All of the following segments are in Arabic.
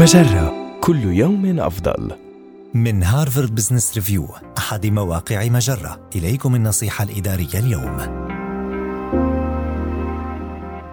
مجرة. كل يوم أفضل. من هارفارد بزنس ريفيو أحد مواقع مجرة. إليكم النصيحة الإدارية اليوم.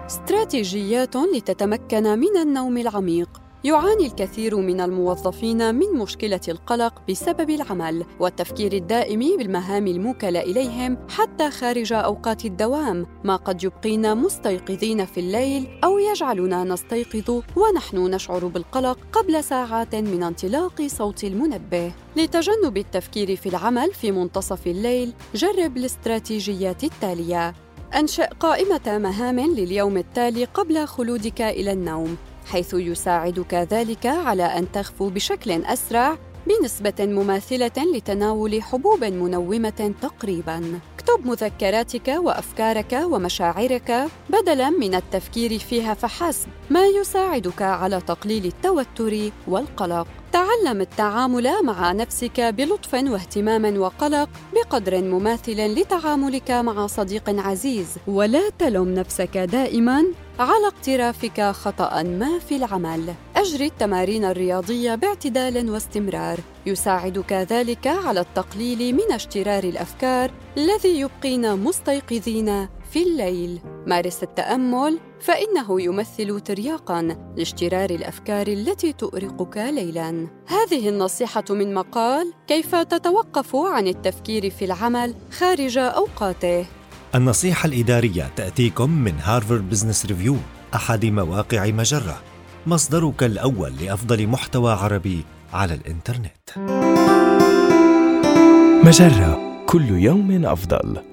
استراتيجيات لتتمكن من النوم العميق. يعاني الكثير من الموظفين من مشكلة القلق بسبب العمل والتفكير الدائم بالمهام الموكلة إليهم حتى خارج أوقات الدوام، ما قد يبقينا مستيقظين في الليل أو يجعلنا نستيقظ ونحن نشعر بالقلق قبل ساعات من انطلاق صوت المنبه. لتجنب التفكير في العمل في منتصف الليل، جرب الاستراتيجيات التالية: أنشئ قائمة مهام لليوم التالي قبل خلودك إلى النوم. حيث يساعدك ذلك على أن تخفو بشكل أسرع بنسبة مماثلة لتناول حبوب منومة تقريبا. اكتب مذكراتك وأفكارك ومشاعرك بدلا من التفكير فيها فحسب ما يساعدك على تقليل التوتر والقلق. تعلم التعامل مع نفسك بلطف واهتمام وقلق بقدر مماثل لتعاملك مع صديق عزيز. ولا تلم نفسك دائما على اقترافك خطأ ما في العمل. أجري التمارين الرياضية باعتدال واستمرار. يساعدك ذلك على التقليل من اشترار الأفكار الذي يبقينا مستيقظين في الليل. مارس التأمل فإنه يمثل ترياقا لاشترار الأفكار التي تؤرقك ليلا. هذه النصيحة من مقال كيف تتوقف عن التفكير في العمل خارج أوقاته النصيحة الإدارية تأتيكم من هارفارد بزنس ريفيو أحد مواقع مجرة. مصدرك الأول لأفضل محتوى عربي على الإنترنت. مجرة كل يوم أفضل.